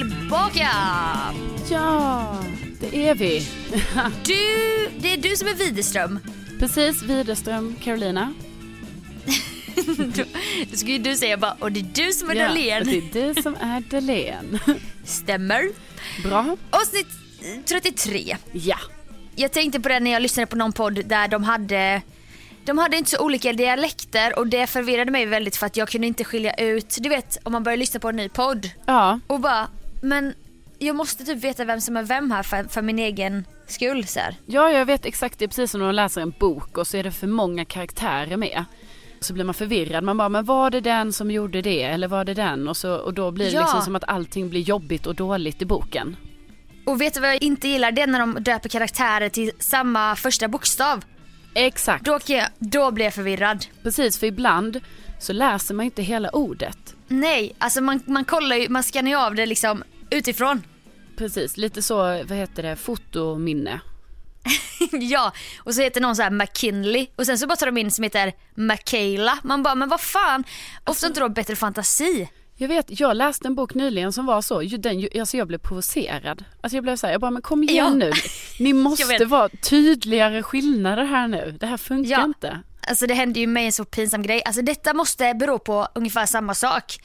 tillbaka! Ja, det är vi. Du, det är du som är Widerström. Precis, Widerström, Carolina. Då, ska ju du säga bara, och det är du som är Ja, Dahlén. det är du som är Dahlén. Stämmer. Bra. Avsnitt eh, 33. Ja. Jag tänkte på det när jag lyssnade på någon podd där de hade de hade inte så olika dialekter och det förvirrade mig väldigt för att jag kunde inte skilja ut, du vet om man börjar lyssna på en ny podd Ja, och bara, men jag måste typ veta vem som är vem här för, för min egen skull så här. ja, jag vet exakt. Det är precis som när man läser en bok och så är det för många karaktärer med. Så blir man förvirrad. Man bara, men var det den som gjorde det? Eller var det den? Och, så, och då blir det Ja. liksom som att allting blir jobbigt och dåligt i boken. Och vet du vad jag inte gillar? Det är när de döper karaktärer till samma första bokstav. Exakt. Då, jag, då blir jag förvirrad. Precis, för ibland så läser man inte hela ordet. Nej, alltså man, man kollar ju, man skannar ju av det liksom utifrån. Precis, lite så, vad heter det, fotominne. ja, och så heter någon så här McKinley och sen så bara tar de in som heter Michaela. Man bara, men vad fan, ofta inte då bättre fantasi. Jag vet, jag läste en bok nyligen som var så, den, alltså jag blev provocerad. Alltså jag blev så här, jag bara, men kom igen Ja. nu. Ni måste vara tydligare skillnader här nu. Det här funkar Ja. inte. Alltså det hände ju mig en så pinsam grej. Alltså detta måste bero på ungefär samma sak.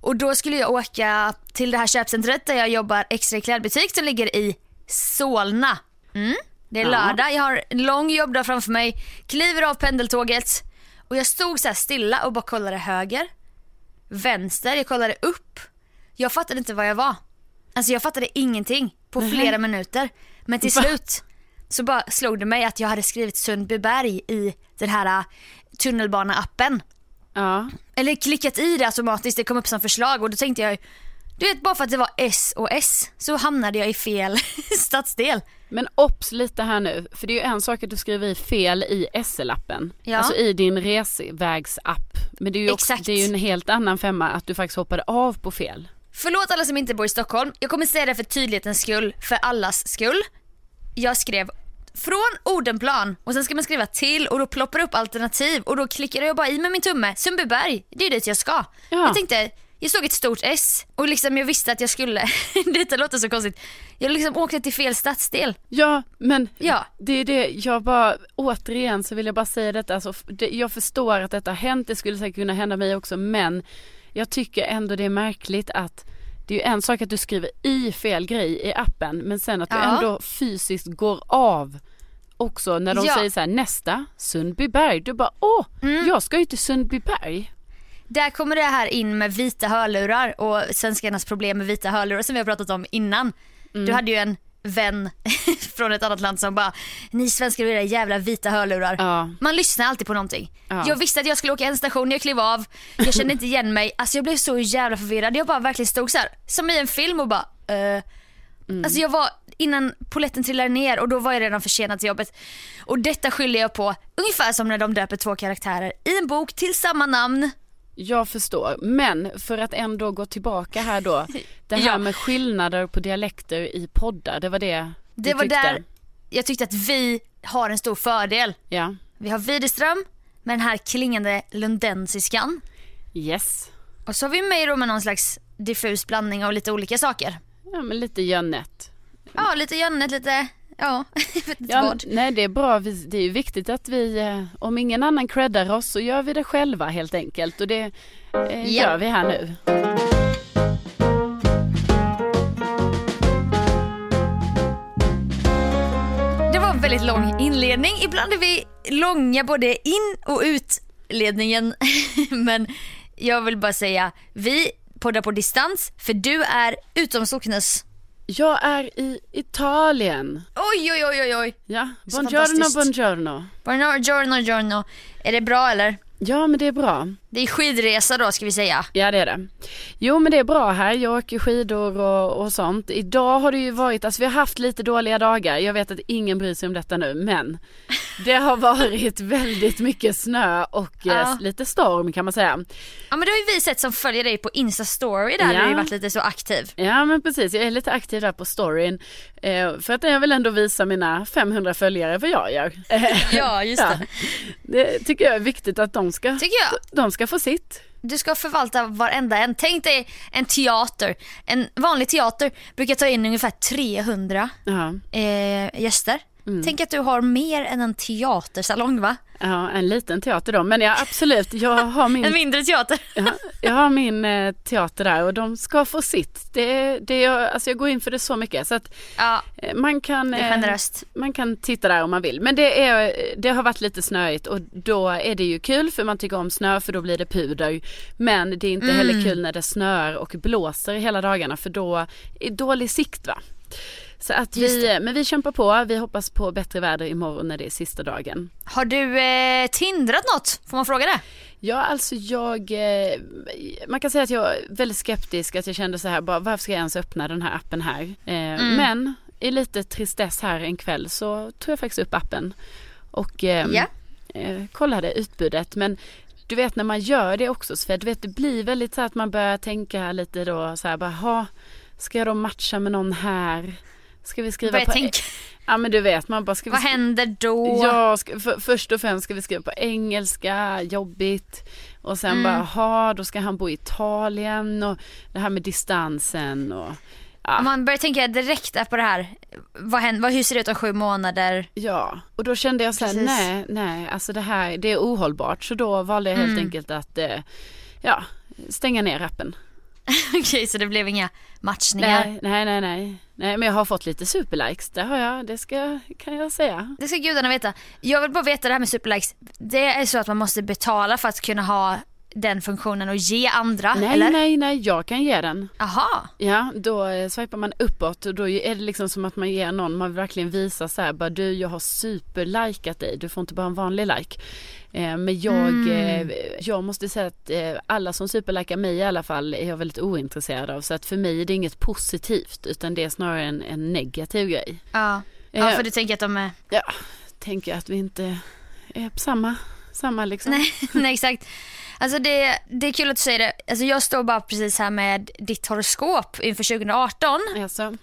Och då skulle jag åka till det här köpcentret där jag jobbar extra i klädbutik som ligger i Solna. Mm. Det är lördag, jag har en lång jobbdag framför mig, kliver av pendeltåget och jag stod så stilla och bara kollade höger, vänster, jag kollade upp. Jag fattade inte vad jag var. Alltså jag fattade ingenting på flera minuter. Men till slut så bara slog det mig att jag hade skrivit Sundbyberg i den här äh, tunnelbana-appen. Ja. Eller klickat i det automatiskt, det kom upp som förslag och då tänkte jag du vet bara för att det var S och S så hamnade jag i fel stadsdel. Men obs lite här nu, för det är ju en sak att du skriver i fel i SL-appen. Ja. Alltså i din resvägsapp. Men det är, ju också, Exakt. det är ju en helt annan femma att du faktiskt hoppade av på fel. Förlåt alla som inte bor i Stockholm, jag kommer säga det för tydlighetens skull, för allas skull. Jag skrev från Odenplan och sen ska man skriva till och då ploppar det upp alternativ och då klickar jag bara i med min tumme, Sundbyberg, det är dit jag ska. Ja. Jag tänkte, jag såg ett stort S och liksom jag visste att jag skulle, detta låter så konstigt, jag liksom åkte till fel stadsdel. Ja, men Ja. det är det, jag bara, återigen så vill jag bara säga detta, alltså, det, jag förstår att detta har hänt, det skulle säkert kunna hända mig också, men jag tycker ändå det är märkligt att det är ju en sak att du skriver i fel grej i appen, men sen att du Ja. ändå fysiskt går av också när de Ja. säger så här nästa, Sundbyberg, du bara åh, Mm. jag ska ju till Sundbyberg. Där kommer det här in med vita hörlurar och svenskarnas problem med vita hörlurar som vi har pratat om innan. Mm. Du hade ju en vän från ett annat land som bara, ni svenskar och era jävla vita hörlurar. Ja. Man lyssnar alltid på någonting. Ja. Jag visste att jag skulle åka en station, jag klev av, jag kände inte igen mig. Alltså jag blev så jävla förvirrad. Jag bara verkligen stod så här, som i en film och bara, eh. Mm. Alltså jag var innan poletten trillade ner och då var jag redan försenad till jobbet. Och detta skyller jag på ungefär som när de döper två karaktärer i en bok till samma namn. Jag förstår, men för att ändå gå tillbaka här då. Det här Ja. med skillnader på dialekter i poddar, det var det Det var tyckte? där jag tyckte att vi har en stor fördel. Ja, Vi har Widerström med den här klingande lundensiskan. yes. Och så har vi mig då med någon slags diffus blandning av lite olika saker. Ja men lite Jönnet. Ja, lite Jönnet, lite, ja, jag vet inte Ja, vad. nej det är bra, det är ju viktigt att vi, eh, om ingen annan creddar oss så gör vi det själva helt enkelt och det eh, Ja. gör vi här nu. Det var en väldigt lång inledning. Ibland är vi långa både in och utledningen. Men jag vill bara säga, vi poddar på distans för du är utom socknes. Jag är i Italien. Oj, oj, oj, oj, oj. Ja, buongiorno, buongiorno. Buongiorno, giorno. Är det bra eller? Ja men det är bra. Det är skidresa då ska vi säga. Ja det är det. Jo men det är bra här, jag åker skidor och, och sånt. Idag har det ju varit, alltså vi har haft lite dåliga dagar. Jag vet att ingen bryr sig om detta nu men Det har varit väldigt mycket snö och eh, Ja. lite storm kan man säga. Ja men det har ju vi sett som följer dig på Insta story där Ja. du har ju varit lite så aktiv. Ja men precis, jag är lite aktiv där på storyn. Eh, för att jag vill ändå visa mina 500 följare vad jag gör. Ja just ja. det. Det tycker jag är viktigt att de ska, Tycker jag. de ska få sitt. Du ska förvalta varenda en. Tänk dig en teater. En vanlig teater brukar ta in ungefär 300 Ja, eh, gäster. Mm. Tänk att du har mer än en teatersalong va? ja, en liten teater då. Men ja absolut, jag har En min, mindre teater. ja, jag har min eh, teater där och de ska få sitt. Det, det, jag, alltså jag går in för det så mycket så att Ja, eh, man kan, eh, generöst. man kan titta där om man vill. Men det, är, det har varit lite snöigt och då är det ju kul för man tycker om snö för då blir det puder. Men det är inte heller kul när det snöar och blåser hela dagarna för då är dålig sikt va. Så att vi, men vi kämpar på, vi hoppas på bättre väder imorgon när det är sista dagen. Har du eh, tindrat något? Får man fråga det? Ja, alltså jag, eh, man kan säga att jag är väldigt skeptisk, att jag kände så här, bara, varför ska jag ens öppna den här appen här? Eh, Men i lite tristess här en kväll så tog jag faktiskt upp appen och eh, eh, kollade utbudet. Men du vet när man gör det också, så du vet det blir väldigt så här att man börjar tänka lite då så här, bara, "Ha, ska jag då matcha med någon här? Ska vi skriva Börja på... tänka, Ja men du vet, man bara, ska vad händer då? Ja, ska, för, först och främst ska vi skriva på engelska, jobbigt. Och sen Mm. bara, ha då ska han bo i Italien och det här med distansen och ja. Man börjar tänka direkt på det här. Vad händer, vad, hur ser det ut om sju månader? Ja, och då kände jag så här, Precis. nej, nej, alltså det här, det är ohållbart. Så då valde jag helt Mm. enkelt att, eh, ja, stänga ner appen. Okej, så det blev inga matchningar. Nej, nej, nej, nej. Nej, men jag har fått lite superlikes, det har jag, det ska, kan jag säga. Det ska gudarna veta. Jag vill bara veta det här med superlikes. Det är så att man måste betala för att kunna ha den funktionen och ge andra, Nej, eller? nej, nej, jag kan ge den. Aha. Ja, då eh, swipar man uppåt och då är det liksom som att man ger någon, man vill verkligen visa så här, bara du jag har superlikat dig, du får inte bara en vanlig like. Eh, men jag, Mm. eh, jag måste säga att alla som superlikar mig i alla fall är jag väldigt ointresserad av. Så att för mig är det inget positivt utan det är snarare en, en negativ grej. Ja. ja, för du tänker att de är... Ja, tänker att vi inte är på samma, samma liksom. Nej, nej exakt. Alltså det, det är kul att du säger det. Alltså jag står bara precis här med ditt horoskop inför 2018 Alltså,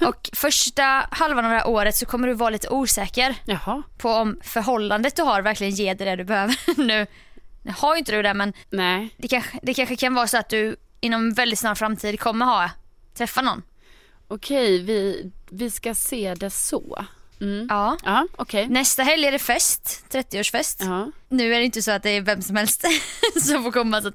och första halvan av det här året så kommer du vara lite osäker jaha, på om förhållandet du har verkligen ger dig det du behöver nu. Nu har ju inte du det men nej. det kanske, det kanske kan vara så att du inom väldigt snar framtid kommer ha, träffa någon. Okej, vi, vi ska se det så. Mm. Ja. Ja, okej. Nästa helg är det fest, 30-årsfest. Ja. Nu är det inte så att det är vem som helst som får komma så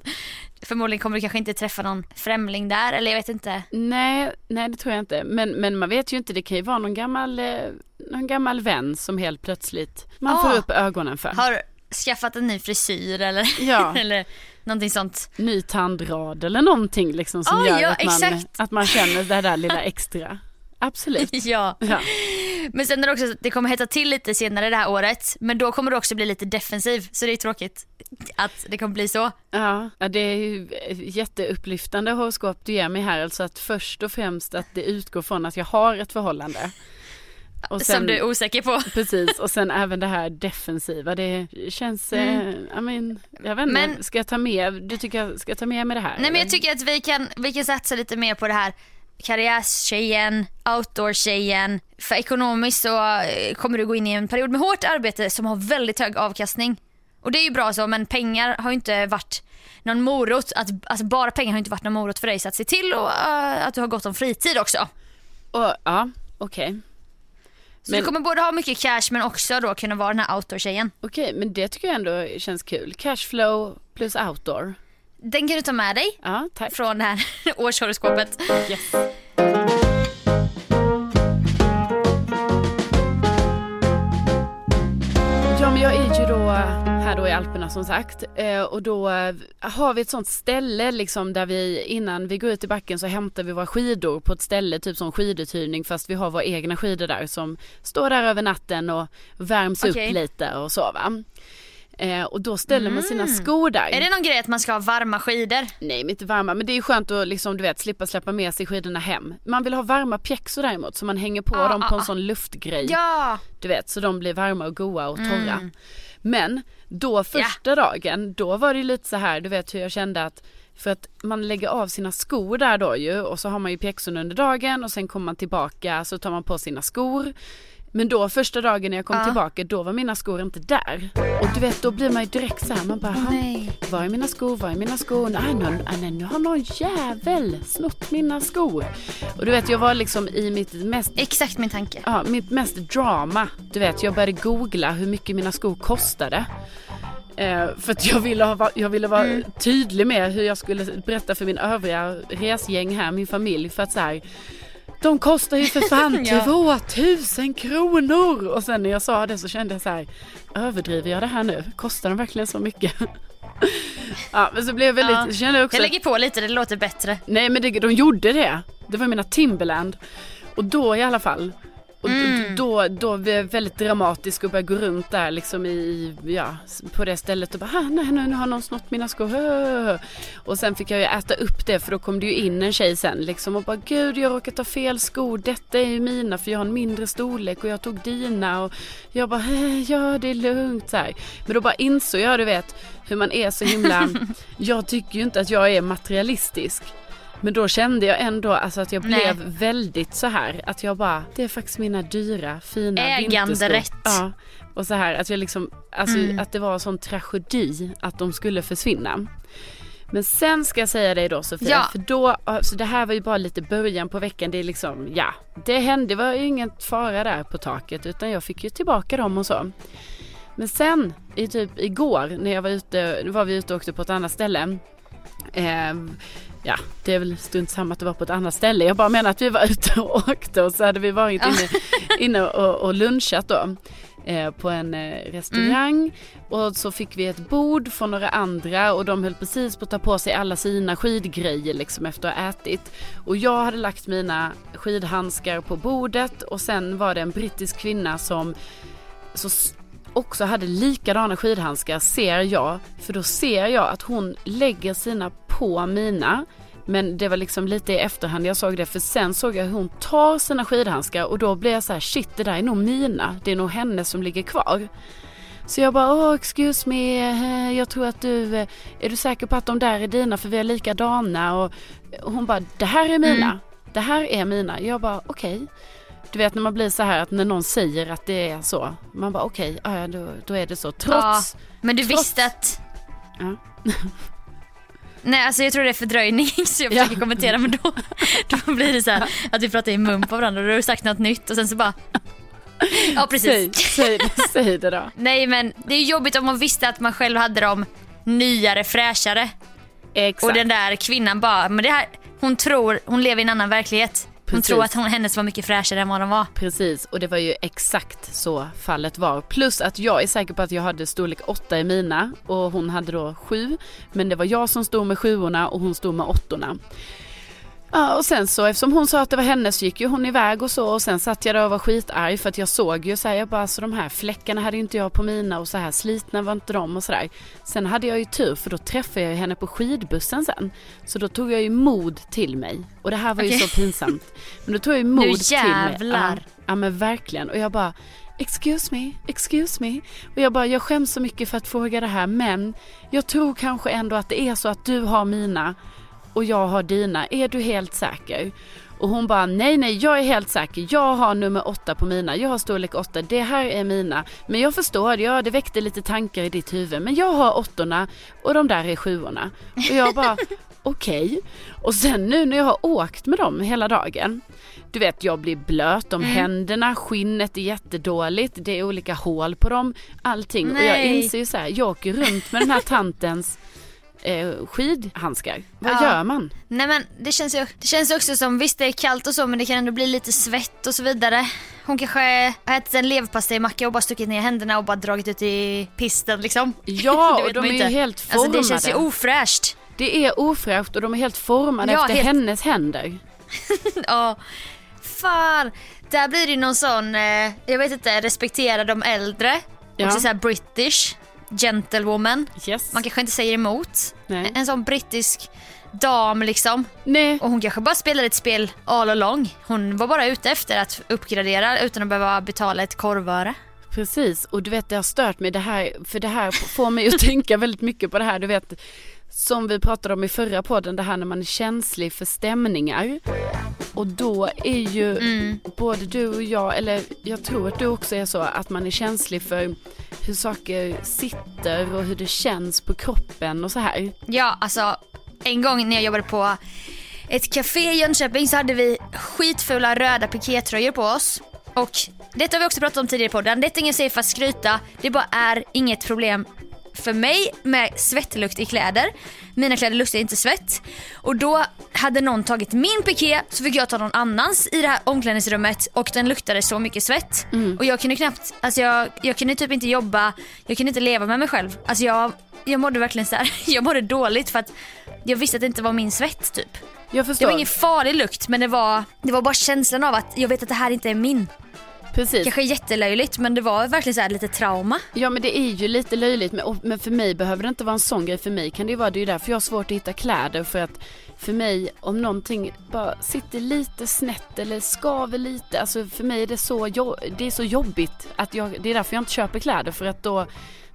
förmodligen kommer du kanske inte träffa någon främling där eller jag vet inte. Nej, nej det tror jag inte. Men, men man vet ju inte, det kan ju vara någon gammal, eh, någon gammal vän som helt plötsligt man Ah. får upp ögonen för. Har skaffat en ny frisyr eller, Ja, eller någonting sånt. ny tandrad eller någonting liksom som Ah, gör ja, att, man, exakt. att man känner det där lilla extra. Absolut. Ja. Ja. Men sen är det också så att det kommer hetta till lite senare det här året. Men då kommer du också bli lite defensiv. Så det är tråkigt att det kommer bli så. Ja, det är ju jätteupplyftande horoskop du ger mig här. Alltså att först och främst att det utgår från att jag har ett förhållande. Och Som du är osäker på. Precis, och sen även det här defensiva. Det känns, Mm. eh, I mean, jag vet inte, Men- ska jag ta med, du tycker jag ska ta med mig det här? Nej men eller? jag tycker att vi kan, vi kan satsa lite mer på det här karriärstjejen, outdoor-tjejen. För ekonomiskt så eh, kommer du gå in i en period med hårt arbete som har väldigt hög avkastning. Och det är ju bra så men pengar har ju inte varit någon morot. Att, alltså bara pengar har inte varit någon morot för dig så att se till och, eh, att du har gott om fritid också. Och, ja, okej. Så Men- du kommer både ha mycket cash men också då kunna vara den här outdoor-tjejen. Okej, men det tycker jag ändå känns kul. Cashflow plus outdoor. Den kan du ta med dig Ja, tack. från det här årshoroskopet. Yes. Ja men jag är ju då här då i Alperna som sagt Eh, och då eh, har vi ett sånt ställe liksom där vi innan vi går ut i backen så hämtar vi våra skidor på ett ställe typ som skiduthyrning fast vi har våra egna skidor där som står där över natten och värms Okej. upp lite och så va. Eh, och då ställer man sina skor där. Är det någon grej att man ska ha varma skidor? Nej men inte varma men det är ju skönt att liksom, du vet, slippa släppa med sig skidorna hem. Man vill ha varma pjäxor däremot så man hänger på Ah, dem på ah, en ah. sån luftgrej. Ja! Du vet så de blir varma och goa och torra. Mm. Men då första dagen, då var det lite så här, du vet hur jag kände att för att man lägger av sina skor där då ju och så har man ju pjäxorna under dagen och sen kommer man tillbaka så tar man på sina skor. Men då första dagen när jag kom Ja. tillbaka då var mina skor inte där. Och du vet då blir man ju direkt så här, man bara Åh, "Ha, nej. var är mina skor, var är mina skor? Nej, någon, nej, nu har någon jävel snott mina skor. Och du vet jag var liksom i mitt mest Exakt min tanke. Ja, mitt mest drama. Du vet, jag började googla hur mycket mina skor kostade. Eh, för att jag ville, ha, jag ville vara Mm. tydlig med hur jag skulle berätta för min övriga resgäng här, min familj. För att så här, de kostar ju för fan Ja. 2000 kronor! Och sen när jag sa det så kände jag så här, överdriver jag det här nu? Kostar de verkligen så mycket? ja, men så blev jag väldigt, Ja. kände jag också Jag lägger på lite, det låter bättre. Nej men det, de gjorde det. Det var mina Timberland. Och då i alla fall. Och Mm. då, då blev jag väldigt dramatisk och började gå runt där liksom i, ja, på det stället och bara, "Ah, nej, nej nu har någon snott mina skor. Äh." Och sen fick jag ju äta upp det för då kom det ju in en tjej sen liksom och bara, gud jag råkade ta fel skor, detta är ju mina för jag har en mindre storlek och jag tog dina och jag bara, "Eh, ja det är lugnt så här. Men då bara insåg jag, du vet, hur man är så himla, jag tycker ju inte att jag är materialistisk. Men då kände jag ändå alltså att jag Nej. blev väldigt så här att jag bara, det är faktiskt mina dyra fina Äganderätt. Ja. Och så här att jag liksom, alltså Mm. att det var en sån tragedi att de skulle försvinna. Men sen ska jag säga dig då Sofia, Ja. för då, alltså det här var ju bara lite början på veckan, det är liksom, ja, det hände, det var ju ingen fara där på taket utan jag fick ju tillbaka dem och så. Men sen, i typ igår när jag var ute, var vi ute och åkte på ett annat ställe. Ehm, ja, det är väl strunt samma att det var på ett annat ställe. Jag bara menar att vi var ute och åkte och så hade vi varit inne, inne och, och lunchat då. Eh, på en eh, restaurang och så fick vi ett bord från några andra och de höll precis på att ta på sig alla sina skidgrejer liksom efter att ha ätit. Och jag hade lagt mina skidhandskar på bordet och sen var det en brittisk kvinna som så också hade likadana skidhandskar ser jag. För då ser jag att hon lägger sina på mina. Men det var liksom lite i efterhand jag såg det för sen såg jag hur hon tar sina skidhandskar och då blev jag så här shit det där är nog mina. Det är nog hennes som ligger kvar. Så jag bara, åh excuse me, eh, jag tror att du, eh, är du säker på att de där är dina för vi är likadana? Och och hon bara, det här är mina, Mm. det här är mina. Jag bara, okej. Du vet när man blir så här att när någon säger att det är så, man bara okej, ja, ja, då, då är det så. Trots, Men du Trots- visste att... Ja. Nej alltså jag tror det är fördröjning så jag Ja. försöker kommentera men då, då blir det så här att vi pratar i mun på varandra och då har du sagt något nytt och sen så bara... Ja säg, precis. säg, det, säg det då. Nej men det är jobbigt om man visste att man själv hade dem nyare, fräschare. Exakt. Och den där kvinnan bara, men det här, hon tror, hon lever i en annan verklighet. Hon Precis. tror att hon, hennes var mycket fräschare än vad de var. Precis, och det var ju exakt så fallet var. Plus att jag är säker på att jag hade storlek 8 i mina och hon hade då 7. Men det var jag som stod med sjuorna och hon stod med åttorna. Ja, och sen så eftersom hon sa att det var hennes så gick ju hon iväg och så och sen satt jag där och var skitarg för att jag såg ju så här, jag bara så de här fläckarna hade ju inte jag på mina och så här slitna var inte de och sådär. Sen hade jag ju tur för då träffade jag ju henne på skidbussen sen. Så då tog jag ju mod till mig och det här var ju Okej. så pinsamt. Men då tog jag ju mod Nu till mig. jävlar. Ja, ja men verkligen och jag bara Excuse me, excuse me. Och jag bara, jag skäms så mycket för att fråga det här men jag tror kanske ändå att det är så att du har mina och jag har dina. Är du helt säker? Och hon bara, nej nej jag är helt säker. Jag har nummer åtta på mina. Jag har storlek åtta. Det här är mina. Men jag förstår, ja det väckte lite tankar i ditt huvud. Men jag har åttorna och de där är sjuorna. Och jag bara, okej. Och sen nu när jag har åkt med dem hela dagen. Du vet jag blir blöt om händerna, skinnet är jättedåligt, det är olika hål på dem, allting. Och jag Nej. inser ju så här, jag åker runt med den här tantens eh, skidhandskar. Vad Ja. gör man? Nej men det känns ju det känns också som, visst det är kallt och så men det kan ändå bli lite svett och så vidare. Hon kanske har ätit en leverpastejmacka och bara stuckit ner händerna och bara dragit ut i pisten liksom. Ja, och de är ju ju inte. helt formade. Alltså det känns ju ofräscht. Det är ofräscht och de är helt formade Ja, efter helt- hennes händer. Ja. Fan. Där blir det någon sån, eh, jag vet inte, respektera de äldre. Ja. Också såhär british. Gentlewoman. Yes. Man kanske inte säger emot. Nej. En sån brittisk dam liksom. Nej. Och hon kanske bara spelade ett spel all along. Hon var bara ute efter att uppgradera utan att behöva betala ett korvöre. Precis, och du vet det har stört mig det här, för det här får mig att tänka väldigt mycket på det här, du vet som vi pratade om i förra podden, det här när man är känslig för stämningar. Och då är ju Mm. både du och jag, eller jag tror att du också är så, att man är känslig för hur saker sitter och hur det känns på kroppen och så här. Ja, alltså en gång när jag jobbade på ett café i Jönköping så hade vi skitfula röda pikétröjor på oss. Och detta har vi också pratat om tidigare i podden. Detta är ingen säger för att skryta. Det bara är inget problem för mig med svettlukt i kläder. Mina kläder luktar inte svett. Och då hade någon tagit min piké så fick jag ta någon annans i det här omklädningsrummet och den luktade så mycket svett. Och jag kunde knappt, alltså jag, jag kunde typ inte jobba, jag kunde inte leva med mig själv. Alltså jag, jag mådde verkligen så här, jag mådde dåligt för att jag visste att det inte var min svett typ. Jag Det förstår. var ingen farlig lukt men det var, det var bara känslan av att jag vet att det här inte är min. Precis. Kanske jättelöjligt men det var verkligen så här lite trauma. Ja men det är ju lite löjligt men, men för mig behöver det inte vara en sån grej. För mig kan det ju vara, det är ju därför jag har svårt att hitta kläder för att för mig om någonting bara sitter lite snett eller skaver lite, alltså för mig är det så, det är så jobbigt att jag, det är därför jag inte köper kläder för att då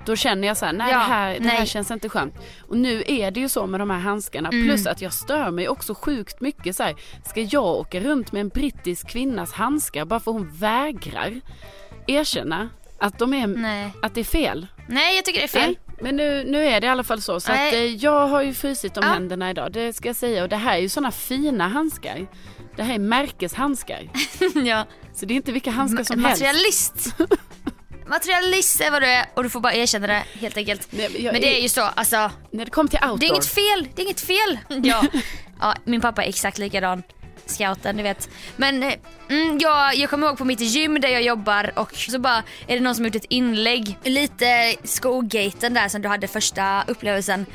då känner jag så här, nej, Ja, det, här, det här nej. känns inte skönt. Och nu är det ju så med de här handskarna. Mm. Plus att jag stör mig också sjukt mycket så här. Ska jag åka runt med en brittisk kvinnas handskar bara för hon vägrar erkänna att, de är, Nej. att det är fel? Nej jag tycker det är fel. Nej, men nu, nu är det i alla fall så. Så att, Nej. eh, jag har ju frusit om Ja. händerna idag, det ska jag säga. Och det här är ju sådana fina handskar. Det här är märkeshandskar. ja. Så det är inte vilka handskar som helst. Materialist. Materialist är vad du är och du får bara erkänna det helt enkelt. Nej, men jag Men det är ju så, alltså När det kommer till outdoor. det är inget fel, det är inget fel. Ja, ja min pappa är exakt likadan. Scouten, du vet. Men eh, mm, jag, jag kommer ihåg på mitt gym där jag jobbar och så bara är det någon som har gjort ett inlägg, lite skogaten där som du hade första upplevelsen.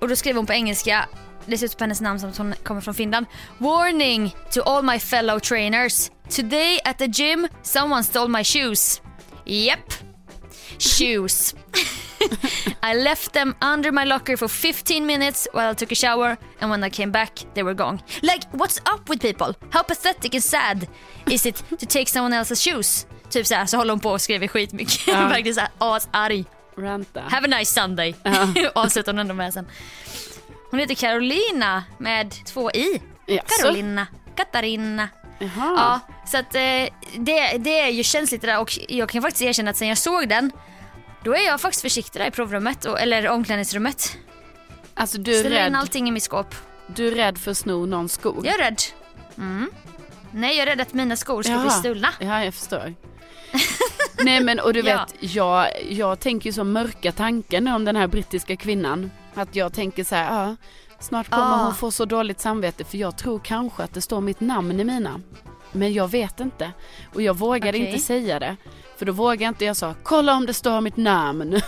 Och då skrev hon på engelska, det ser ut på hennes namn som att hon kommer från Finland. Warning to all my fellow trainers. Today at the gym someone stole my shoes. Yep. Shoes. I left them under my locker for 15 minutes while I took a shower and when I came back they were gone. Like what's up with people? How pathetic and sad is it to take someone else's shoes? Typ såhär så håller hon på och skriver skitmycket. Ja. Verkligen såhär asarg. Ranta. Have a nice Sunday. Ja. Avslutar hon ändå med sen. Hon heter Carolina med två i. Jaså? Carolina. Katarina. Jaha. Ja, så att eh, det, det är ju känsligt det där och jag kan faktiskt erkänna att sen jag såg den då är jag faktiskt försiktig där i provrummet, och, eller omklädningsrummet. Alltså du är, Ställer in rädd, allting i mitt skåp. du är rädd för att sno någons skor? Jag är rädd. Mm. Nej, jag är rädd att mina skor ska bli Jaha. stulna. Ja, jag förstår. Nej men och du Ja. vet, jag, jag tänker ju så mörka tankar nu om den här brittiska kvinnan. Att jag tänker så här, ja, snart kommer Ah. hon få så dåligt samvete för jag tror kanske att det står mitt namn i mina. Men jag vet inte. Och jag vågade Okej. inte säga det. För då vågade inte jag sa, kolla om det står mitt namn.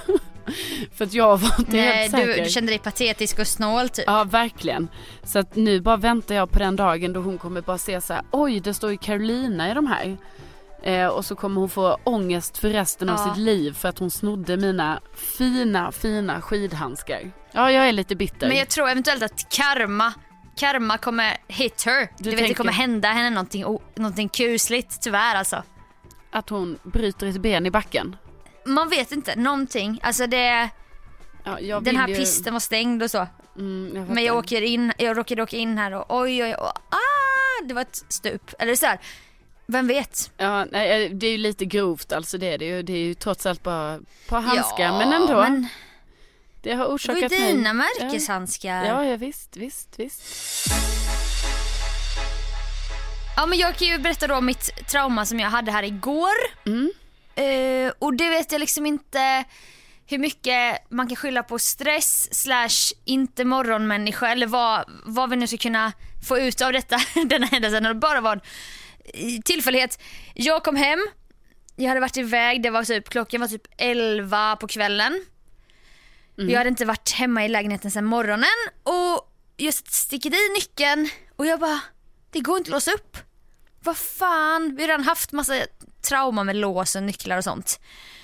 för att jag var inte Nej, helt du, säker. du kände dig patetisk och snål typ. Ja, verkligen. Så att nu bara väntar jag på den dagen då hon kommer bara se så här, oj det står ju Carolina i de här. Eh, och så kommer hon få ångest för resten av Ja. sitt liv för att hon snodde mina fina, fina skidhandskar. Ja, jag är lite bitter. Men jag tror eventuellt att karma Karma kommer hit her. Du, vet tänker- det kommer hända henne någonting, någonting kusligt tyvärr alltså. Att hon bryter ett ben i backen. Man vet inte, någonting. Alltså det, Ja, den här ju... pisten var stängd och så. Mm, jag Men jag åker in, jag råkade åka in här och oj oj oj, ah, det var ett stup. Eller så här, vem vet? Ja, nej, eh, det är ju lite grovt alltså det är det ju. Det är ju trots allt bara par handskar. Ja, men ändå. Men det har det var ju orsakat dina mig. märkeshandskar. Ja, ja visst, visst, visst. Ja men jag kan ju berätta då om mitt trauma som jag hade här igår. Mm. Eh, och det vet jag liksom inte hur mycket man kan skylla på stress slash inte morgonmänniska eller vad, vad vi nu ska kunna få ut av detta, den här händelsen. Det bara var tillfällighet. Jag kom hem, jag hade varit iväg, det var typ, klockan var typ 11 på kvällen. Jag hade inte varit hemma i lägenheten sedan morgonen och jag sticker i nyckeln och jag bara, det går inte att låsa upp. vad fan, vi har redan haft massa trauma med lås och nycklar och sånt.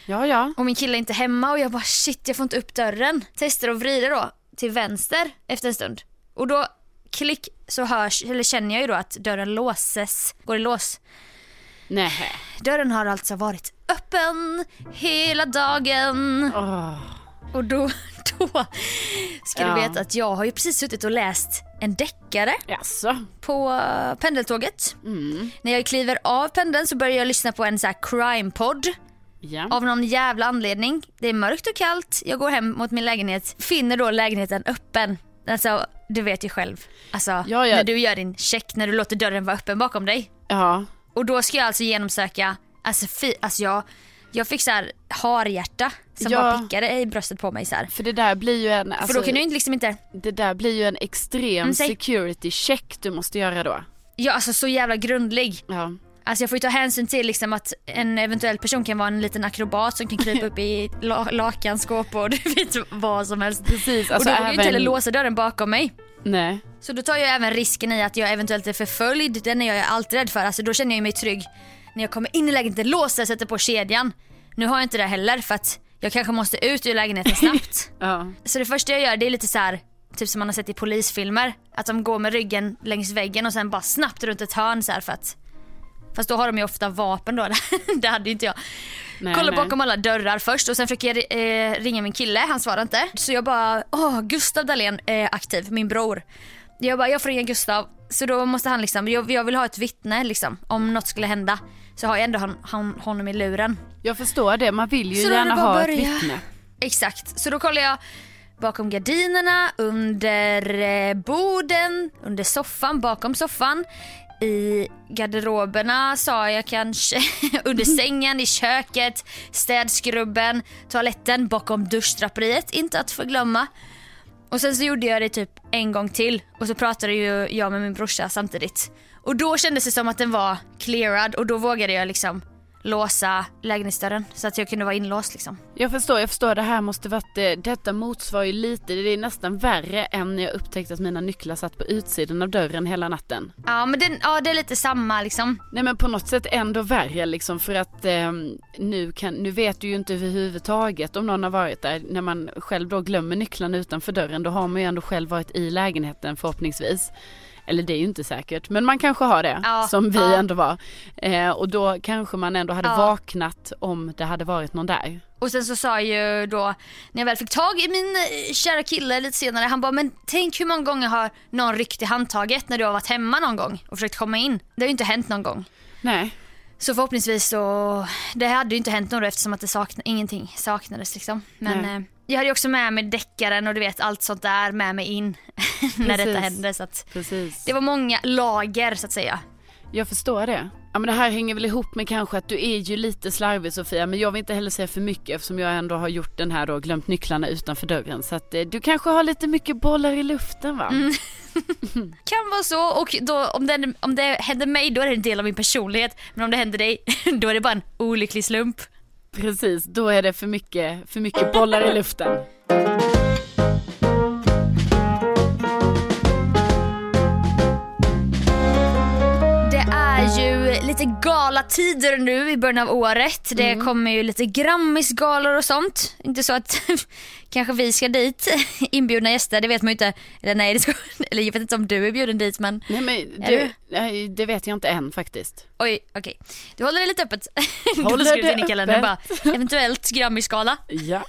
Ja, ja. Och min kille är inte hemma och jag bara shit jag får inte upp dörren. Testar att vrida då till vänster efter en stund. Och då klick så hörs, eller känner jag ju då att dörren låses, går i lås. Nej. Dörren har alltså varit öppen hela dagen. Åh. Och då, då ska Ja. du veta att jag har ju precis suttit och läst en deckare Jaså? på eh, pendeltåget. Mm. När jag kliver av pendeln så börjar jag lyssna på en så här crime-podd. Ja. Av någon jävla anledning. Det är mörkt och kallt, jag går hem mot min lägenhet, finner då lägenheten öppen. Alltså, du vet ju själv. Alltså, Ja, ja. när du gör din check, när du låter dörren vara öppen bakom dig. ja. Och då ska jag alltså genomsöka, alltså, fi, alltså jag, jag fick så här harhjärta som Ja. bara pickade i bröstet på mig så här. För det där blir ju en, alltså, För då kan jag ju liksom inte, det där blir ju en extrem Mm, security check du måste göra då. ja alltså så jävla grundlig. Ja. Alltså jag får ju ta hänsyn till liksom att en eventuell person kan vara en liten akrobat som kan krypa upp i la- lakanskåp och du vet vad som helst. Precis, och alltså då vågar jag inte heller även- låsa dörren bakom mig. Nej. Så då tar jag även risken i att jag eventuellt är förföljd. Den är jag ju alltid rädd för. Alltså då känner jag mig trygg när jag kommer in i lägenheten, låser, sätter på kedjan. Nu har jag inte det heller för att jag kanske måste ut ur lägenheten snabbt. Ja. så det första jag gör det är lite så här, typ som man har sett i polisfilmer. Att de går med ryggen längs väggen och sen bara snabbt runt ett hörn så för att Fast då har de ju ofta vapen då, det hade inte jag. Nej, Kollar nej. bakom alla dörrar först och sen försöker jag eh, ringa min kille, han svarar inte. Så jag bara, åh Gustav Dahlén är aktiv, min bror. Jag bara, jag får ringa Gustav. Så då måste han liksom, jag, jag vill ha ett vittne liksom, om något skulle hända. Så har jag ändå han, han, honom i luren. Jag förstår det, man vill ju Så gärna ha att ett börja. vittne. Exakt, så då kollar jag bakom gardinerna, under eh, borden, under soffan, bakom soffan. I garderoberna sa jag kanske, under sängen, i köket, städskrubben, toaletten, bakom duschdraperiet, inte att förglömma. Och sen så gjorde jag det typ en gång till och så pratade ju jag med min brorsa samtidigt. Och då kändes det som att den var clearad och då vågade jag liksom låsa lägenhetsdörren så att jag kunde vara inlåst liksom. Jag förstår, jag förstår. Det här måste varit, eh, detta motsvarar ju lite, det är nästan värre än när jag upptäckte att mina nycklar satt på utsidan av dörren hela natten. Ja men den, ja, det är lite samma liksom. Nej men på något sätt ändå värre liksom för att eh, nu, kan, nu vet du ju inte överhuvudtaget om någon har varit där. När man själv då glömmer nycklarna utanför dörren då har man ju ändå själv varit i lägenheten förhoppningsvis. Eller det är ju inte säkert men man kanske har det Ja, som vi ja. ändå var. Eh, och då kanske man ändå hade Ja. vaknat om det hade varit någon där. Och sen så sa ju då, när jag väl fick tag i min eh, kära kille lite senare, han bara men tänk hur många gånger har någon ryckt i handtaget när du har varit hemma någon gång och försökt komma in. Det har ju inte hänt någon gång. Nej. Så förhoppningsvis så, det hade ju inte hänt något eftersom att det sakna, ingenting saknades liksom. Men eh, jag hade ju också med mig deckaren och du vet allt sånt där med mig in när detta hände. Så att Precis. det var många lager så att säga. Jag förstår det. Ja men det här hänger väl ihop med kanske att du är ju lite slarvig Sofia men jag vill inte heller säga för mycket eftersom jag ändå har gjort den här då glömt nycklarna utanför dörren så att eh, du kanske har lite mycket bollar i luften va? Mm. Kan vara så och då, om, det, om det händer mig då är det en del av min personlighet. Men om det händer dig då är det bara en olycklig slump. Precis, då är det för mycket, för mycket bollar i luften. Lite galatider nu i början av året. Det kommer ju lite Grammisgalor och sånt. Inte så att kanske vi ska dit inbjudna gäster, det vet man ju inte. Eller nej, det ska, eller jag vet inte om du är bjuden dit men Nej men du, du? det vet jag inte än faktiskt. oj okej. Du håller det lite öppet. Håller det kalendern bara, öppet. eventuellt Grammisgala. Ja.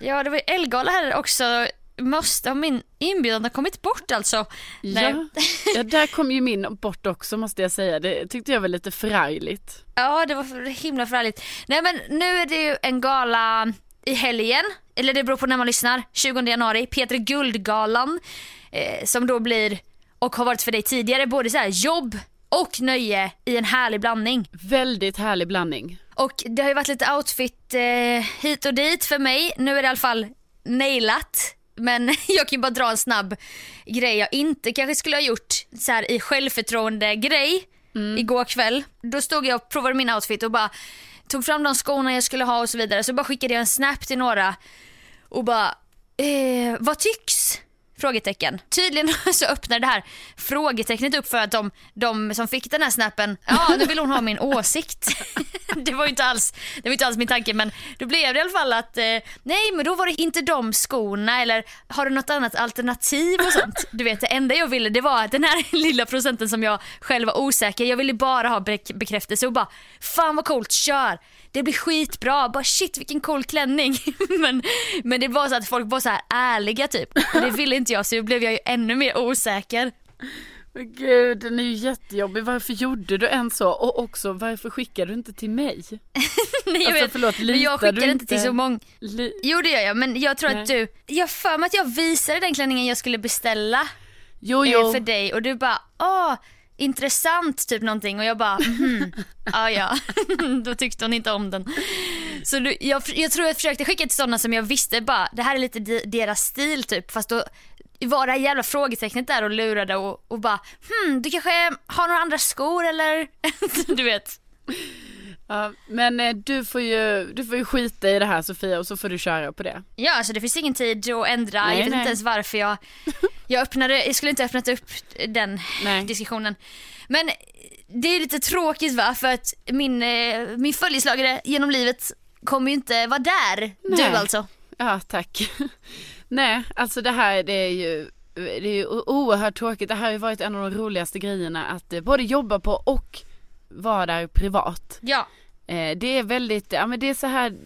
Ja det var ju Elgala här också. Måste ha min inbjudan har kommit bort alltså. Ja. ja, där kom ju min bort också måste jag säga. Det tyckte jag var lite förargligt. Ja det var himla förargligt. Nej men nu är det ju en gala i helgen, eller det beror på när man lyssnar, 20 januari, Peter Guldgalan eh, som då blir, och har varit för dig tidigare, både så här jobb och nöje i en härlig blandning. Väldigt härlig blandning. Och det har ju varit lite outfit eh, hit och dit för mig, nu är det i alla fall nailat. Men jag kan ju bara dra en snabb grej jag inte kanske skulle ha gjort så här i självförtroende grej igår kväll. Då stod jag och provade min outfit och bara tog fram de skorna jag skulle ha och så vidare. Så bara skickade jag en snap till några och bara, eh, vad tycks? Frågetecken. Tydligen så öppnar det här frågetecknet upp för att de, de som fick den här snappen, ja nu vill hon ha min åsikt. det var ju inte alls, det var inte alls min tanke men då blev det i alla fall att eh, nej men då var det inte de skorna eller har du något annat alternativ och sånt. Du vet det enda jag ville det var den här lilla procenten som jag själv var osäker, jag ville bara ha bekräftelse och bara fan vad coolt, kör det blir skitbra, bara shit vilken cool klänning. men, men det var så att folk var så här ärliga typ och det ville inte jag så då blev jag ju ännu mer osäker. Men gud, den är ju jättejobbig. Varför gjorde du en så? Och också, varför skickade du inte till mig? Nej, jag alltså, vet, förlåt, men jag skickade inte till så många. Li jo det gör jag, men jag tror Nej. att du, jag för mig att jag visade den klänningen jag skulle beställa. Jo, jo. Eh, för dig och du bara, åh intressant typ någonting och jag bara mhm, ah, ja då tyckte hon inte om den. Så du, jag, jag tror jag försökte skicka till sådana som jag visste bara det här är lite deras stil typ fast då var det här jävla frågetecknet där och lurade och, och bara hmm du kanske har några andra skor eller du vet. Ja, men eh, du får, ju, du får ju skita i det här Sofia och så får du köra på det. Ja alltså det finns ingen tid att ändra, nej, jag vet nej. inte ens varför jag, jag öppnade, jag skulle inte öppnat upp den nej. diskussionen. Men det är lite tråkigt va för att min, eh, min följeslagare genom livet kommer ju inte vara där. Du alltså. Ja tack. nej alltså det här det är ju det är ju oerhört tråkigt. Det här har ju varit en av de roligaste grejerna att eh, både jobba på och vara där privat. Ja. Eh, det är väldigt, ja men det är så här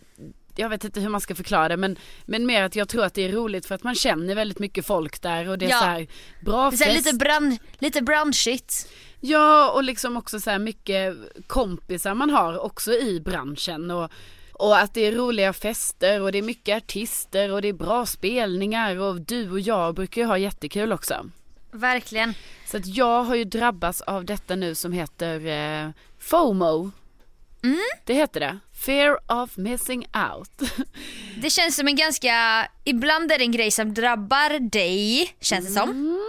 jag vet inte hur man ska förklara det men, men mer att jag tror att det är roligt för att man känner väldigt mycket folk där och det är ja. så här bra det är fest. Lite, brand, lite branschigt. Ja och liksom också så här mycket kompisar man har också i branschen och, och att det är roliga fester och det är mycket artister och det är bra spelningar och du och jag brukar ju ha jättekul också. Verkligen. Så att jag har ju drabbats av detta nu som heter eh, FOMO. Mm. Det heter det. Fear of missing out. Det känns som en ganska, ibland är det en grej som drabbar dig, känns det som. Mm.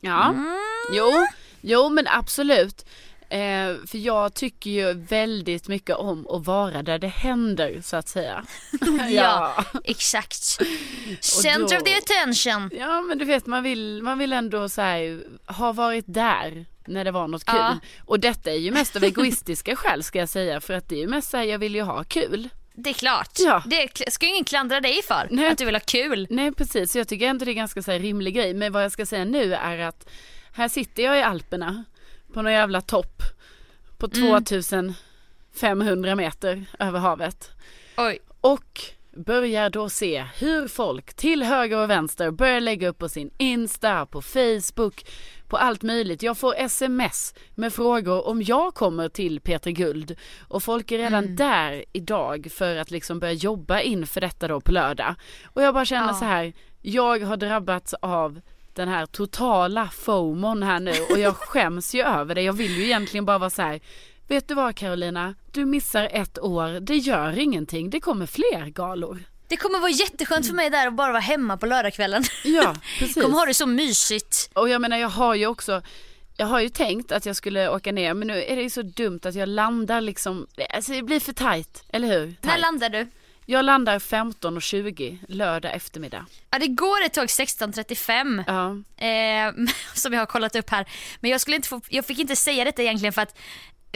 Ja, mm. jo, jo men absolut. Eh, för jag tycker ju väldigt mycket om att vara där det händer så att säga. ja, ja, exakt. Center of the attention. Ja men du vet man vill, man vill ändå så här, ha varit där när det var något kul. Ja. Och detta är ju mest av egoistiska skäl ska jag säga för att det är ju mest såhär jag vill ju ha kul. Det är klart. Ja. Det ska ju ingen klandra dig för, Nej. att du vill ha kul. Nej precis, jag tycker ändå det är ganska så här rimlig grej. Men vad jag ska säga nu är att här sitter jag i Alperna på någon jävla topp på 2500 mm. meter över havet. Oj. Och börjar då se hur folk till höger och vänster börjar lägga upp på sin Insta, på Facebook, på allt möjligt. Jag får sms med frågor om jag kommer till Peter Guld och folk är redan mm. där idag för att liksom börja jobba inför detta då på lördag. Och jag bara känner ja. så här, jag har drabbats av den här totala FOMON här nu och jag skäms ju över det. Jag vill ju egentligen bara vara så här, vet du vad Carolina, du missar ett år, det gör ingenting, det kommer fler galor. Det kommer vara jätteskönt för mig där att bara vara hemma på lördagskvällen. Ja, precis. kommer ha det så mysigt. Och jag menar jag har ju också jag har ju tänkt att jag skulle åka ner men nu är det ju så dumt att jag landar liksom, alltså det blir för tajt, eller hur? Tight. När landar du? Jag landar 15.20 lördag eftermiddag. Ja det går ett tåg 16.35 ja. eh, som jag har kollat upp här. Men jag skulle inte få, jag fick inte säga detta egentligen för att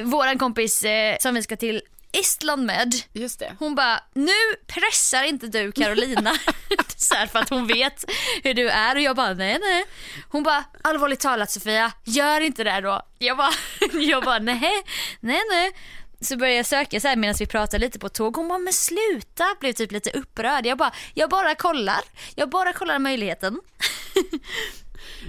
våran kompis eh, som vi ska till Estland med. Just det. Hon bara, nu pressar inte du Carolina. så här, för att hon vet hur du är och jag bara, nej nej. Hon bara, allvarligt talat Sofia, gör inte det då. Jag bara, jag bara nej, nej nej. Så började jag söka så här medan vi pratade lite på tåg. Hon bara, men sluta. Blev typ lite upprörd. Jag bara, jag bara kollar. Jag bara kollar möjligheten.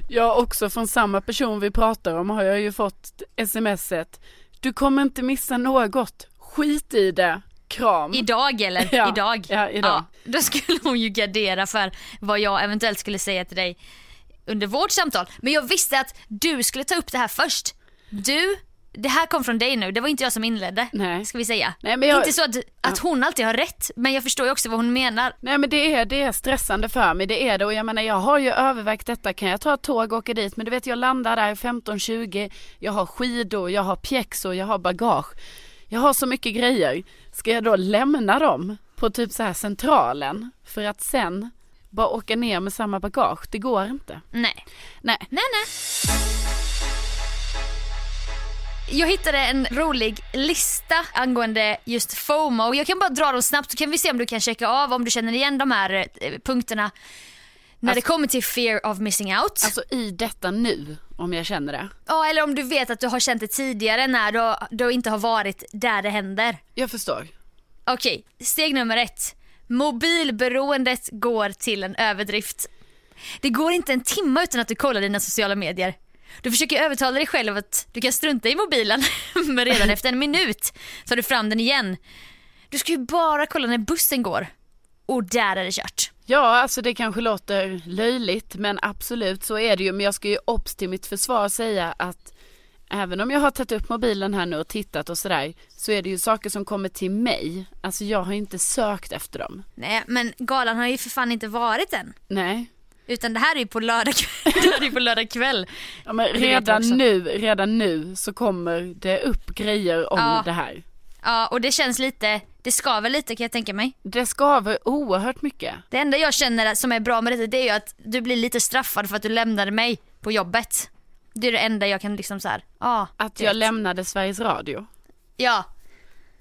ja också från samma person vi pratar om har jag ju fått smset. Du kommer inte missa något. Skit i det. Kram. Idag eller? Ja, idag. Ja, idag. Ja, då skulle hon ju gardera för vad jag eventuellt skulle säga till dig under vårt samtal. Men jag visste att du skulle ta upp det här först. Du det här kom från dig nu, det var inte jag som inledde. Nej. Ska vi säga. Nej, men jag, inte så att, att hon alltid har rätt, men jag förstår ju också vad hon menar. Nej men det är, det är stressande för mig, det är det och jag menar jag har ju övervägt detta, kan jag ta ett tåg och åka dit? Men du vet jag landar där 15.20, jag har skidor, jag har pjäxor, jag har bagage. Jag har så mycket grejer. Ska jag då lämna dem på typ så här centralen för att sen bara åka ner med samma bagage. Det går inte. Nej. Nej. Nej, nej. Jag hittade en rolig lista angående just FOMO. Jag kan bara dra dem snabbt så kan vi se om du kan checka av om du känner igen de här eh, punkterna. När det Alltså- kommer till fear of missing out. Alltså i detta nu, om jag känner det. ja, eller om du vet att du har känt det tidigare när du, du inte har varit där det händer. Jag förstår. Okej, steg nummer ett. Mobilberoendet går till en överdrift. Det går inte en timme utan att du kollar dina sociala medier. Du försöker övertala dig själv att du kan strunta i mobilen men redan efter en minut tar du fram den igen. Du ska ju bara kolla när bussen går. Och där är det kört. Ja, alltså det kanske låter löjligt men absolut så är det ju. Men jag ska ju obs till mitt försvar säga att även om jag har tagit upp mobilen här nu och tittat och sådär så är det ju saker som kommer till mig. Alltså jag har inte sökt efter dem. Nej men galan har ju för fan inte varit än. Nej. Utan det här är ju på lördag kväll. det här är på lördag kväll. Ja, men redan nu, redan nu så kommer det upp grejer om Ja. det här. Ja och det känns lite, det skaver lite kan jag tänka mig. Det skaver oerhört mycket. Det enda jag känner som är bra med detta det är ju att du blir lite straffad för att du lämnade mig på jobbet. Det är det enda jag kan liksom så här. ja. Att jag vet. lämnade Sveriges Radio. Ja,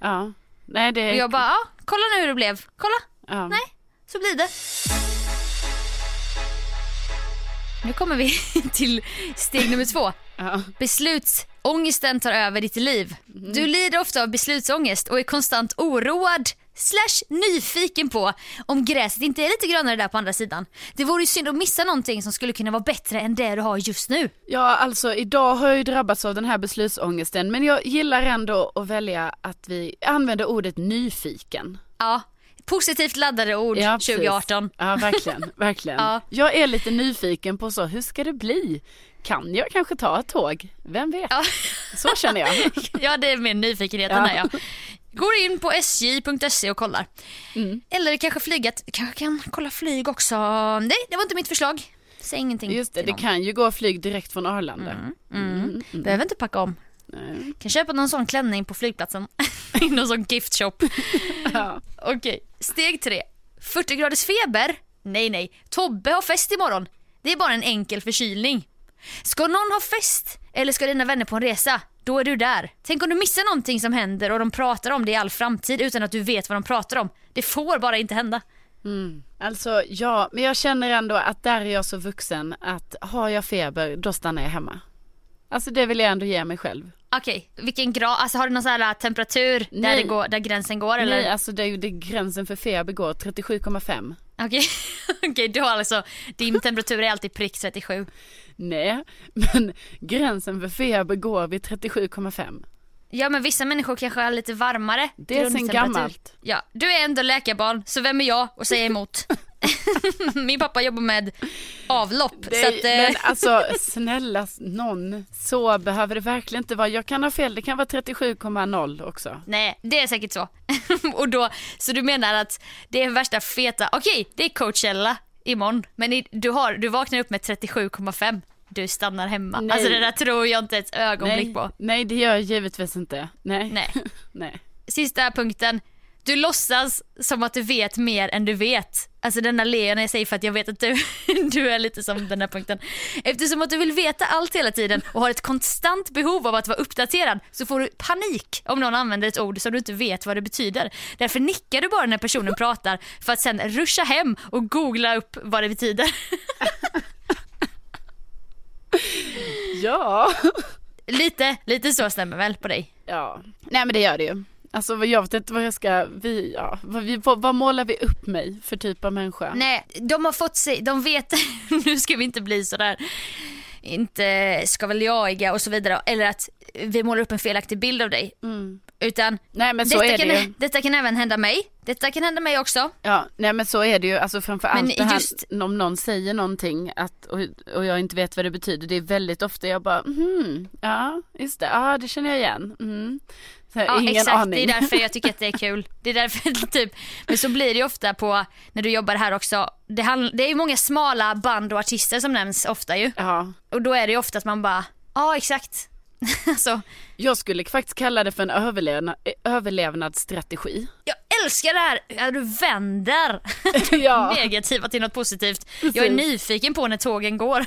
Ja. Nej det och jag bara, ja, kolla nu hur det blev. Kolla, ja. nej, så blir det. Nu kommer vi till steg nummer två. Ja. Beslutsångesten tar över ditt liv. Du lider ofta av beslutsångest och är konstant oroad slash nyfiken på om gräset inte är lite grönare där på andra sidan. Det vore ju synd att missa någonting som skulle kunna vara bättre än det du har just nu. Ja, alltså idag har jag ju drabbats av den här beslutsångesten men jag gillar ändå att välja att vi använder ordet nyfiken. Ja, positivt laddade ord Ja, precis. 2018. Ja, verkligen, verkligen. Ja. Jag är lite nyfiken på så, hur ska det bli? Kan jag kanske ta ett tåg? Vem vet? Ja. Så känner jag. Ja, det är mer nyfikenheten Ja. ja. Går in på sj.se och kollar. Mm. Eller kanske flyget. Kanske kan kolla flyg också. Nej, det var inte mitt förslag. Säg ingenting Just det, det kan ju gå flyg direkt från Arlanda. Mm. Behöver inte packa om. Nej. Kan köpa någon sån klänning på flygplatsen. I någon sån gift shop. Ja. Okej, steg tre. 40 graders feber? Nej, nej. Tobbe har fest imorgon. Det är bara en enkel förkylning. Ska någon ha fest eller ska dina vänner på en resa? Då är du där. Tänk om du missar någonting som händer och de pratar om det i all framtid utan att du vet vad de pratar om. Det får bara inte hända. Mm. Alltså ja, men jag känner ändå att där är jag så vuxen att har jag feber då stannar jag hemma. Alltså det vill jag ändå ge mig själv. Okej, vilken grad? Alltså har du någon sån här temperatur där, det går, där gränsen går eller? Nej, alltså det är ju det gränsen för feber går, 37,5. Okej, Okej, du har alltså, din temperatur är alltid prick 37. Nej, men gränsen för feber går vid 37,5. Ja men vissa människor kanske har lite varmare Det är sen gammalt. Ja, du är ändå läkarbarn så vem är jag att säga emot? Min pappa jobbar med avlopp Det, så att, eh, Men alltså snälla någon, så behöver det verkligen inte vara. Jag kan ha fel, det kan vara 37,0 också. nej det är säkert så. och då, så du menar att det är värsta feta, okej det är Coachella imorgon men i, du, har, du vaknar upp med 37,5 du stannar hemma. Nej. Alltså det där tror jag inte ett ögonblick Nej, på. nej, det gör jag givetvis inte. Nej. Nej. nej. Sista punkten. Du låtsas som att du vet mer än du vet. Alltså denna ler när jag säger för att jag vet att du, du är lite som den här punkten. Eftersom att du vill veta allt hela tiden och har ett konstant behov av att vara uppdaterad så får du panik om någon använder ett ord som du inte vet vad det betyder. Därför nickar du bara när personen pratar för att sen ruscha hem och googla upp vad det betyder. Ja. Lite, lite så stämmer väl på dig? Ja. Nej men det gör det ju. Alltså jag vet inte vad jag ska, vi, ja, vad, vi, vad, vad målar vi upp mig för typ av människa? Nej, de har fått sig, de vet, nu ska vi inte bli sådär, inte ska väl jaiga och så vidare. Eller att vi målar upp en felaktig bild av dig. Mm. Utan Nej men så detta, är det kan, ju. detta kan även hända mig. Detta kan hända mig också. Ja, nej men så är det ju, alltså framförallt Men det här just- om någon säger någonting att, och, och jag inte vet vad det betyder, det är väldigt ofta jag bara, mhm, ja just det, ja det känner jag igen, mm. Ja ingen exakt, aning. det är därför jag tycker att det är kul. Det är därför typ, men så blir det ju ofta på, när du jobbar här också, det, handl- det är ju många smala band och artister som nämns ofta ju. Ja, Och då är det ju ofta att man bara, ja exakt. alltså, jag skulle faktiskt kalla det för en överlevna, överlevnadsstrategi. jag älskar det här när du vänder Ja. negativa till något positivt. Jag är Precis. nyfiken på när tågen går.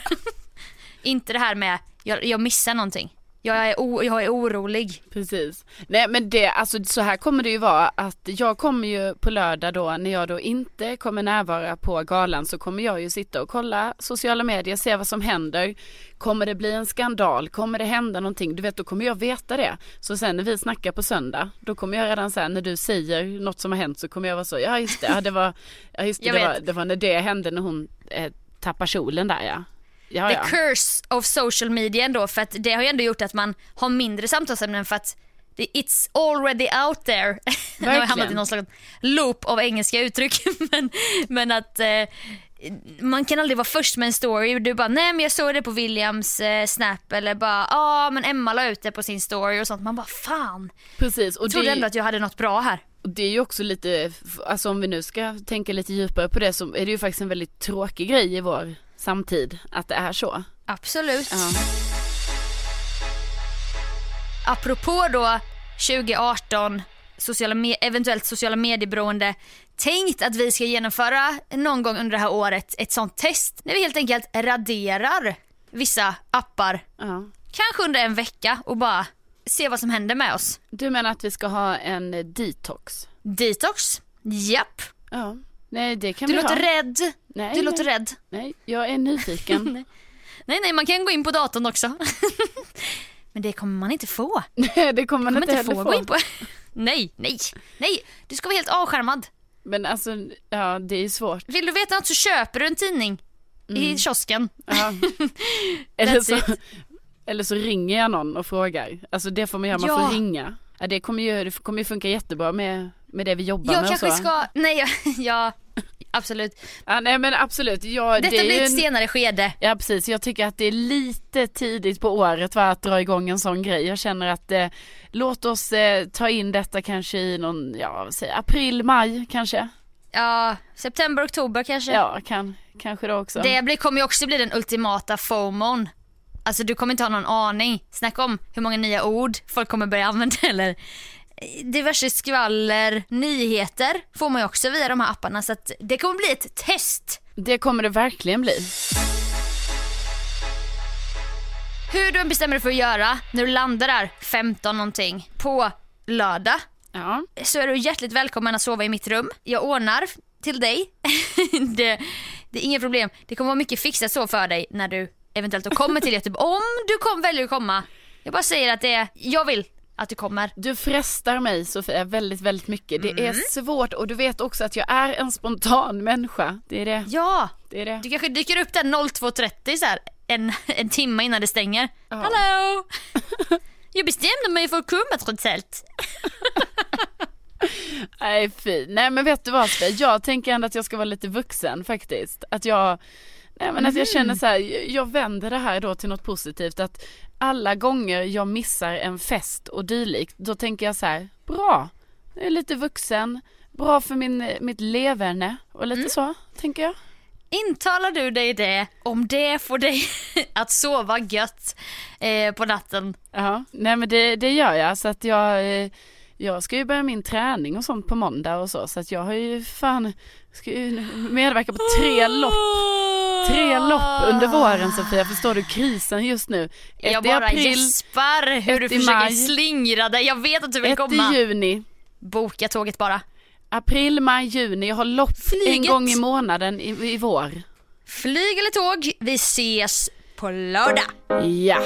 Inte det här med jag, jag missar någonting. Jag är, jag är orolig. Precis. Nej men det, alltså så här kommer det ju vara att jag kommer ju på lördag då när jag då inte kommer närvara på galan så kommer jag ju sitta och kolla sociala medier, se vad som händer. Kommer det bli en skandal? Kommer det hända någonting? Du vet då kommer jag veta det. Så sen när vi snackar på söndag då kommer jag redan säga när du säger något som har hänt så kommer jag vara så, ja just det, ja, det var, ja, just det, det, var, det var när det hände när hon eh, tappar kjolen där ja. Ja, The curse of social media ändå för att det har ju ändå gjort att man har mindre samtalsämnen för att It's already out there. Nu har jag hamnat i Verkligen. någon slags loop av engelska uttryck. men, men att eh, man kan aldrig vara först med en story. Du bara, nej men jag såg det på Williams eh, snap eller bara, ja ah, men Emma la ut det på sin story och sånt. Man bara, fan. Precis. Och Jag trodde det- ändå att jag hade något bra här. Och det är ju också lite, alltså om vi nu ska tänka lite djupare på det så är det ju faktiskt en väldigt tråkig grej i vår samtid att det är så. Absolut. Ja. Apropå då 2018, sociala eventuellt sociala medieberoende, tänkt att vi ska genomföra någon gång under det här året ett sånt test när vi helt enkelt raderar vissa appar, Ja. kanske under en vecka och bara se vad som händer med oss. Du menar att vi ska ha en detox? Detox, japp. Ja. Nej det kan Du vi låter ha. rädd. Nej, Du låter nej. rädd. Nej, jag är nyfiken. Nej, nej, man kan gå in på datorn också. Men det kommer man inte få. Nej det kommer man Man inte inte få få. gå in på. Nej, nej, nej. Du ska vara helt avskärmad. Men alltså, ja det är svårt. Vill du veta något så köper du en tidning i kiosken. Ja. eller, så, eller så ringer jag någon och frågar. Alltså det får man göra, man Ja. får ringa. Ja, det kommer ju, det kommer ju funka jättebra med, med det vi jobbar Jag med kanske och så. ska, nej jag, ja, absolut. Ja, nej men absolut, ja, Detta det blir ett en... senare skede. Ja precis, jag tycker att det är lite tidigt på året va, att dra igång en sån grej. Jag känner att eh, låt oss eh, ta in detta kanske i någon, ja jag, april, maj kanske. Ja, september, oktober kanske. Ja, kan, kanske då också. Det blir, kommer ju också bli den ultimata FOMON. Alltså du kommer inte ha någon aning. Snacka om hur många nya ord folk kommer börja använda eller diverse skvaller, nyheter får man ju också via de här apparna så att det kommer bli ett test. Det kommer det verkligen bli. Hur du bestämmer dig för att göra när du landar där 15 någonting på lördag Ja, så är du hjärtligt välkommen att sova i mitt rum. Jag ordnar till dig. det, det är inga problem. Det kommer vara mycket fixat så för dig när du eventuellt kommer till Göteborg. Om du kom, väljer att komma. Jag bara säger att det är, jag vill att du kommer. du frestar mig Sofia väldigt, väldigt mycket. Det Mm. är svårt och du vet också att jag är en spontan människa. Det är det. Ja, Det är det. du kanske dyker upp där 02.30 så här, en, en timme innan det stänger. Ja. Hallå! Jag bestämde mig för att komma trots allt. Nej fy. Nej men vet du vad Sofia? Jag tänker ändå att jag ska vara lite vuxen faktiskt. Att jag, nej men att jag känner så här, jag vänder det här då till något positivt. Att alla gånger jag missar en fest och dylikt, då tänker jag så här, bra, jag är lite vuxen, bra för min, mitt leverne och lite så, tänker jag. Intalar du dig det om det får dig att sova gött eh, på natten? Ja, nej men det, det gör jag så att jag, eh, jag ska ju börja min träning och sånt på måndag och så så att jag har ju fan, ska ju medverka på tre lopp. Tre lopp under våren Sofia, förstår du krisen just nu? Ett Jag i bara april, gäspar hur du ett försöker maj, slingra dig. Jag vet att du vill ett komma. i juni. Boka tåget bara. April, maj, juni. Jag har lopp en Flyget. gång i månaden i, i vår. Flyg eller tåg, vi ses på lördag. Ja.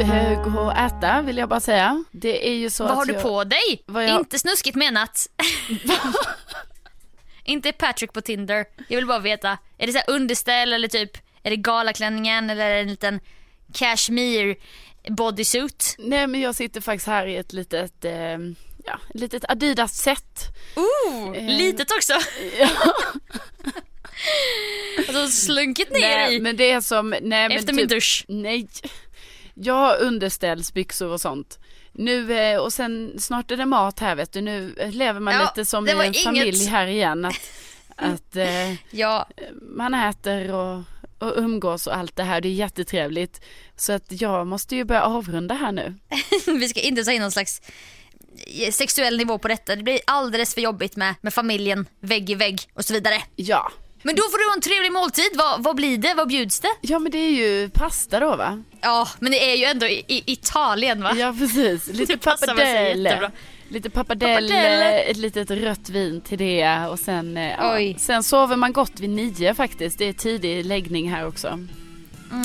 Eh, gå och äta vill jag bara säga. Det är ju så Vad att har du jag... på dig? jag- Inte snuskigt menat. Inte Patrick på Tinder. Jag vill bara veta. Är det så underställ eller typ, är det galaklänningen eller är det en liten cashmere bodysuit? Nej men jag sitter faktiskt här i ett litet, eh, ja, litet Adidas-set. Ooh, Eh. litet också. alltså slunkit ner Nej i men det är som, nej men efter min typ, dusch. nej. Jag har underställsbyxor och sånt. Nu, eh, och sen snart är det mat här vet du, nu eh, lever man Ja, lite som i en inget- familj här igen. Att, att eh, Ja, man äter och och umgås och allt det här. Det är jättetrevligt. Så att jag måste ju börja avrunda här nu. Vi ska inte ta in någon slags sexuell nivå på detta. Det blir alldeles för jobbigt med, med familjen, vägg i vägg och så vidare. Ja. Men då får du en trevlig måltid. Vad, vad blir det? Vad bjuds det? Ja men det är ju pasta då va? Ja, men det är ju ändå i, i Italien va? Ja precis, lite Det pappardelle. Lite Pappardelle. ett litet rött vin till det och sen, eh, ja, sen sover man gott vid nio faktiskt. Det är tidig läggning här också. Mm,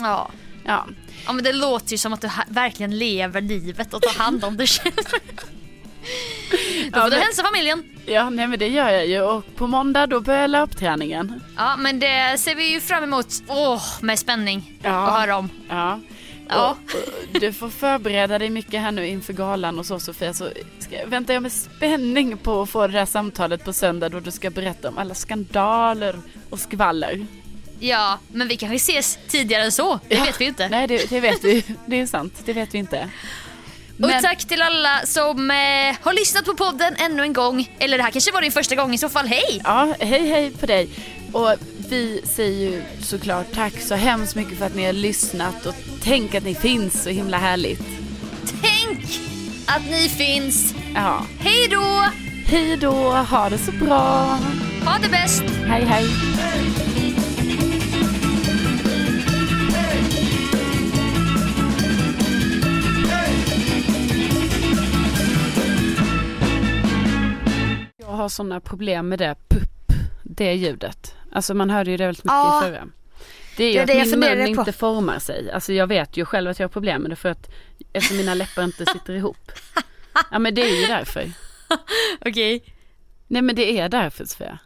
Ja. Ja, ja, men det låter ju som att du verkligen lever livet och tar hand om dig själv. Då får du hälsa familjen. ja nej men det gör jag ju och på måndag då börjar löpträningen. Ja, men det ser vi ju fram emot. Åh, med spänning Ja. att höra om. Ja. Ja. Och, och du får förbereda dig mycket här nu inför galan och så Sofia. Så ska, väntar jag med spänning på att få det här samtalet på söndag då du ska berätta om alla skandaler och skvaller. Ja, men vi kanske ses tidigare än så. Det Ja. vet vi ju inte. Nej det, det vet vi, det är sant, det vet vi inte. Och tack till alla som eh, har lyssnat på podden ännu en gång. Eller det här kanske var din första gång i så fall. Hej! Ja, hej hej på dig. Och vi säger ju såklart tack så hemskt mycket för att ni har lyssnat och tänk att ni finns så himla härligt. Tänk att ni finns. Ja, Hej då! hej då, ha det så bra. Ha det bäst! Hej hej. Jag har sådana problem med det pupp, det ljudet. Alltså man hörde ju det väldigt mycket Ja. i förra. Det är ju Det är att det min mun inte formar sig. Alltså jag vet ju själv att jag har problem med det för att eftersom mina läppar inte sitter ihop. Ja men det är ju därför. Okej. Nej men det är därför Sofia.